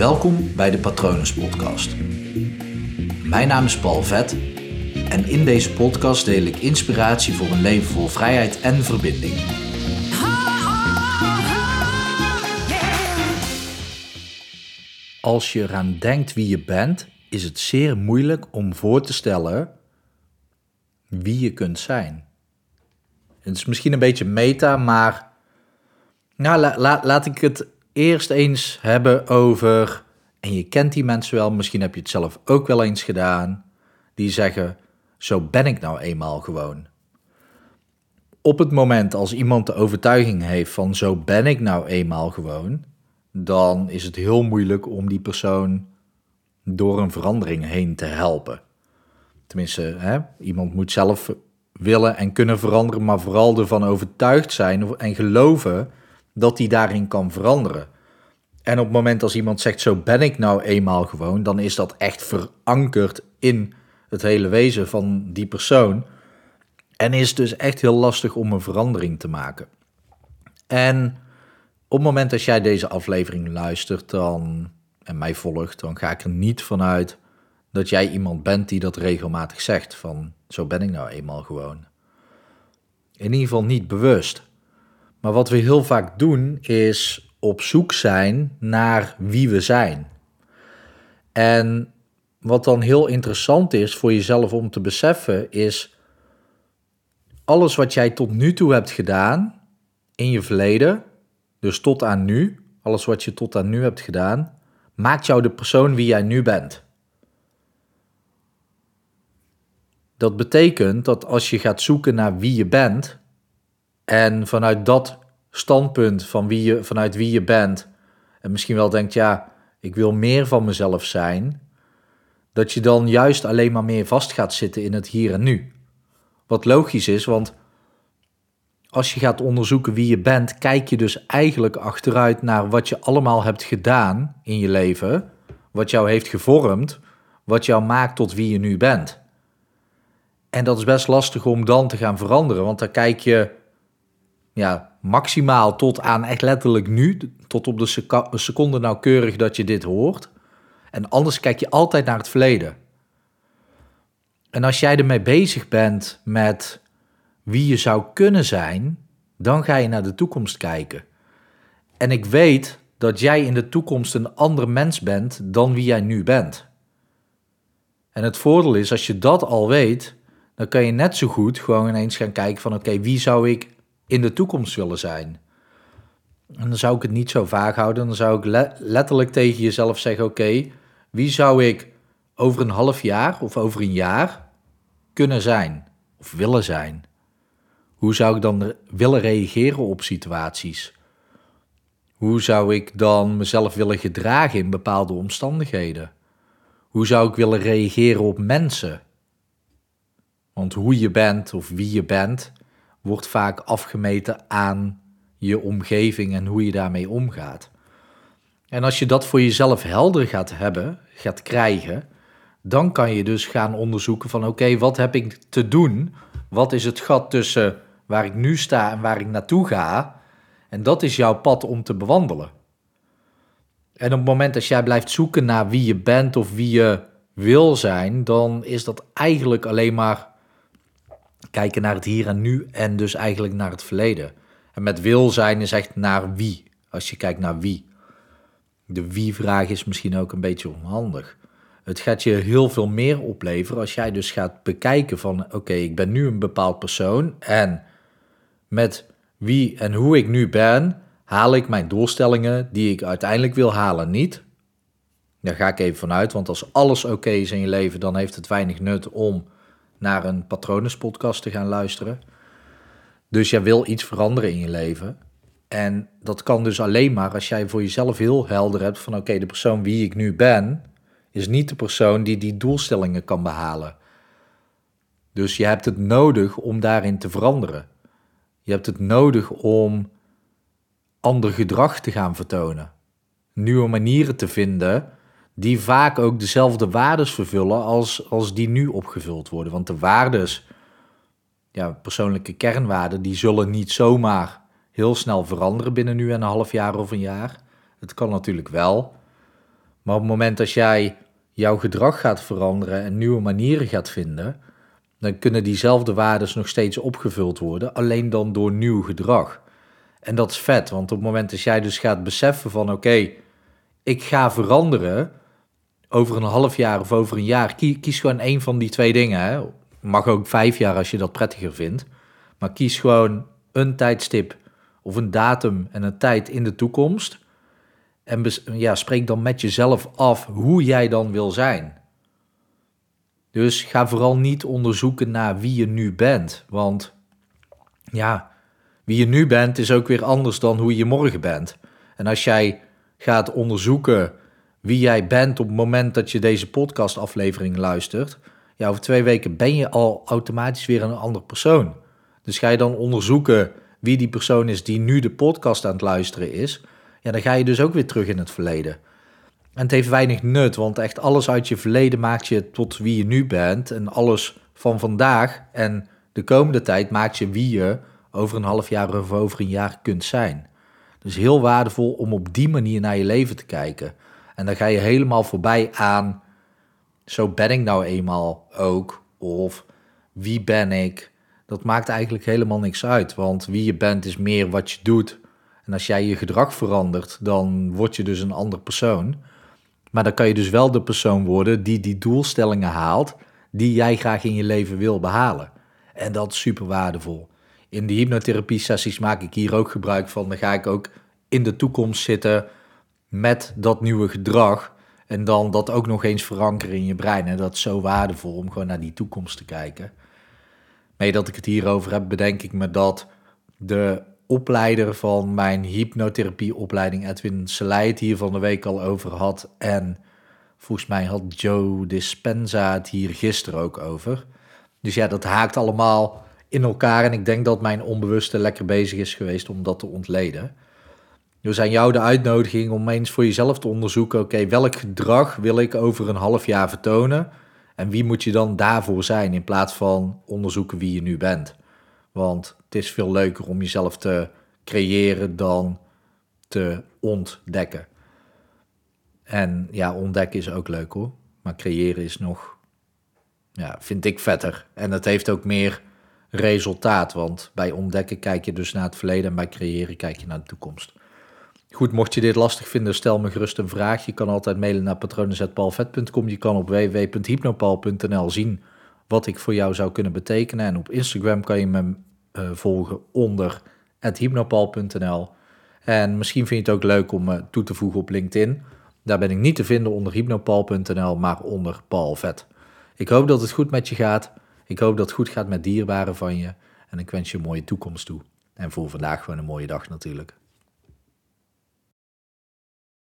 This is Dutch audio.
Welkom bij de Patronus Podcast. Mijn naam is Paul Vet en in deze podcast deel ik inspiratie voor een leven vol vrijheid en verbinding. Als je eraan denkt wie je bent, is het zeer moeilijk om voor te stellen wie je kunt zijn. Het is misschien een beetje meta, maar nou, laat ik het eerst eens hebben over, en je kent die mensen wel, misschien heb je het zelf ook wel eens gedaan, die zeggen, zo ben ik nou eenmaal gewoon. Op het moment als iemand de overtuiging heeft van zo ben ik nou eenmaal gewoon, dan is het heel moeilijk om die persoon door een verandering heen te helpen. Tenminste, hè, iemand moet zelf willen en kunnen veranderen, maar vooral ervan overtuigd zijn en geloven dat hij daarin kan veranderen. En op het moment als iemand zegt, zo ben ik nou eenmaal gewoon, dan is dat echt verankerd in het hele wezen van die persoon. En is dus echt heel lastig om een verandering te maken. En op het moment dat jij deze aflevering luistert dan, en mij volgt, dan ga ik er niet vanuit dat jij iemand bent die dat regelmatig zegt. Van zo ben ik nou eenmaal gewoon. In ieder geval niet bewust. Maar wat we heel vaak doen is op zoek zijn naar wie we zijn. En wat dan heel interessant is voor jezelf om te beseffen is alles wat jij tot nu toe hebt gedaan in je verleden, dus tot aan nu, alles wat je tot aan nu hebt gedaan, maakt jou de persoon wie jij nu bent. Dat betekent dat als je gaat zoeken naar wie je bent en vanuit dat standpunt van wie je, vanuit wie je bent en misschien wel denkt, ja, ik wil meer van mezelf zijn, dat je dan juist alleen maar meer vast gaat zitten in het hier en nu. Wat logisch is, want als je gaat onderzoeken wie je bent, kijk je dus eigenlijk achteruit naar wat je allemaal hebt gedaan in je leven, wat jou heeft gevormd, wat jou maakt tot wie je nu bent. En dat is best lastig om dan te gaan veranderen, want dan kijk je ja, maximaal tot aan echt letterlijk nu, tot op de seconde nauwkeurig dat je dit hoort. En anders kijk je altijd naar het verleden. En als jij ermee bezig bent met wie je zou kunnen zijn, dan ga je naar de toekomst kijken. En ik weet dat jij in de toekomst een ander mens bent dan wie jij nu bent. En het voordeel is, als je dat al weet, dan kan je net zo goed gewoon ineens gaan kijken van oké, wie zou ik in de toekomst willen zijn? En dan zou ik het niet zo vaag houden, dan zou ik letterlijk tegen jezelf zeggen oké, wie zou ik over een half jaar of over een jaar kunnen zijn of willen zijn? Hoe zou ik dan willen reageren op situaties? Hoe zou ik dan mezelf willen gedragen in bepaalde omstandigheden? Hoe zou ik willen reageren op mensen? Want hoe je bent of wie je bent, wordt vaak afgemeten aan je omgeving en hoe je daarmee omgaat. En als je dat voor jezelf helder gaat hebben, gaat krijgen, dan kan je dus gaan onderzoeken van oké, wat heb ik te doen? Wat is het gat tussen waar ik nu sta en waar ik naartoe ga? En dat is jouw pad om te bewandelen. En op het moment dat jij blijft zoeken naar wie je bent of wie je wil zijn, dan is dat eigenlijk alleen maar kijken naar het hier en nu en dus eigenlijk naar het verleden. En met wil zijn is echt naar wie, als je kijkt naar wie. De wie-vraag is misschien ook een beetje onhandig. Het gaat je heel veel meer opleveren als jij dus gaat bekijken van oké, ik ben nu een bepaald persoon en met wie en hoe ik nu ben, haal ik mijn doelstellingen die ik uiteindelijk wil halen niet. Daar ga ik even vanuit, want als alles oké is in je leven, dan heeft het weinig nut om naar een patronespodcast te gaan luisteren. Dus jij wil iets veranderen in je leven. En dat kan dus alleen maar als jij voor jezelf heel helder hebt van oké, de persoon wie ik nu ben, is niet de persoon die die doelstellingen kan behalen. Dus je hebt het nodig om daarin te veranderen. Je hebt het nodig om ander gedrag te gaan vertonen. Nieuwe manieren te vinden die vaak ook dezelfde waardes vervullen als, als die nu opgevuld worden. Want de waardes, ja, persoonlijke kernwaarden, die zullen niet zomaar heel snel veranderen binnen nu en een half jaar of een jaar. Het kan natuurlijk wel. Maar op het moment dat jij jouw gedrag gaat veranderen en nieuwe manieren gaat vinden, dan kunnen diezelfde waarden nog steeds opgevuld worden, alleen dan door nieuw gedrag. En dat is vet, want op het moment dat jij dus gaat beseffen van oké, ik ga veranderen over een half jaar of over een jaar, kies, gewoon één van die twee dingen. Hè. Mag ook vijf jaar als je dat prettiger vindt, maar kies gewoon een tijdstip of een datum en een tijd in de toekomst. En ja, spreek dan met jezelf af hoe jij dan wil zijn. Dus ga vooral niet onderzoeken naar wie je nu bent. Want ja, wie je nu bent is ook weer anders dan hoe je morgen bent. En als jij gaat onderzoeken wie jij bent op het moment dat je deze podcastaflevering luistert, ja, over twee weken ben je al automatisch weer een ander persoon. Dus ga je dan onderzoeken wie die persoon is die nu de podcast aan het luisteren is, ja, dan ga je dus ook weer terug in het verleden. En het heeft weinig nut, want echt alles uit je verleden maakt je tot wie je nu bent. En alles van vandaag en de komende tijd maakt je wie je over een half jaar of over een jaar kunt zijn. Dus heel waardevol om op die manier naar je leven te kijken. En dan ga je helemaal voorbij aan, zo ben ik nou eenmaal ook, of wie ben ik. Dat maakt eigenlijk helemaal niks uit, want wie je bent is meer wat je doet. En als jij je gedrag verandert, dan word je dus een ander persoon. Maar dan kan je dus wel de persoon worden die die doelstellingen haalt die jij graag in je leven wil behalen. En dat is super waardevol. In de hypnotherapie sessies maak ik hier ook gebruik van. Dan ga ik ook in de toekomst zitten met dat nieuwe gedrag. En dan dat ook nog eens verankeren in je brein. En dat is zo waardevol om gewoon naar die toekomst te kijken. Mee dat ik het hierover heb, bedenk ik me dat de opleider van mijn hypnotherapieopleiding, Edwin Selei, het hier van de week al over had. En volgens mij had Joe Dispenza het hier gisteren ook over. Dus ja, dat haakt allemaal in elkaar. En ik denk dat mijn onbewuste lekker bezig is geweest om dat te ontleden. Dus aan jou de uitnodiging om eens voor jezelf te onderzoeken: oké, welk gedrag wil ik over een half jaar vertonen? En wie moet je dan daarvoor zijn in plaats van onderzoeken wie je nu bent? Want het is veel leuker om jezelf te creëren dan te ontdekken. En ja, ontdekken is ook leuk hoor. Maar creëren is nog, ja, vind ik vetter. En het heeft ook meer resultaat. Want bij ontdekken kijk je dus naar het verleden en bij creëren kijk je naar de toekomst. Goed, mocht je dit lastig vinden, stel me gerust een vraag. Je kan altijd mailen naar patronen.palvet.com. Je kan op www.hypnopal.nl zien wat ik voor jou zou kunnen betekenen. En op Instagram kan je me uh, volgen onder hypnopal.nl. En misschien vind je het ook leuk om me toe te voegen op LinkedIn. Daar ben ik niet te vinden onder hypnopal.nl, maar onder Paul Vet. Ik hoop dat het goed met je gaat. Ik hoop dat het goed gaat met dierbaren van je. En ik wens je een mooie toekomst toe. En voor vandaag gewoon een mooie dag natuurlijk.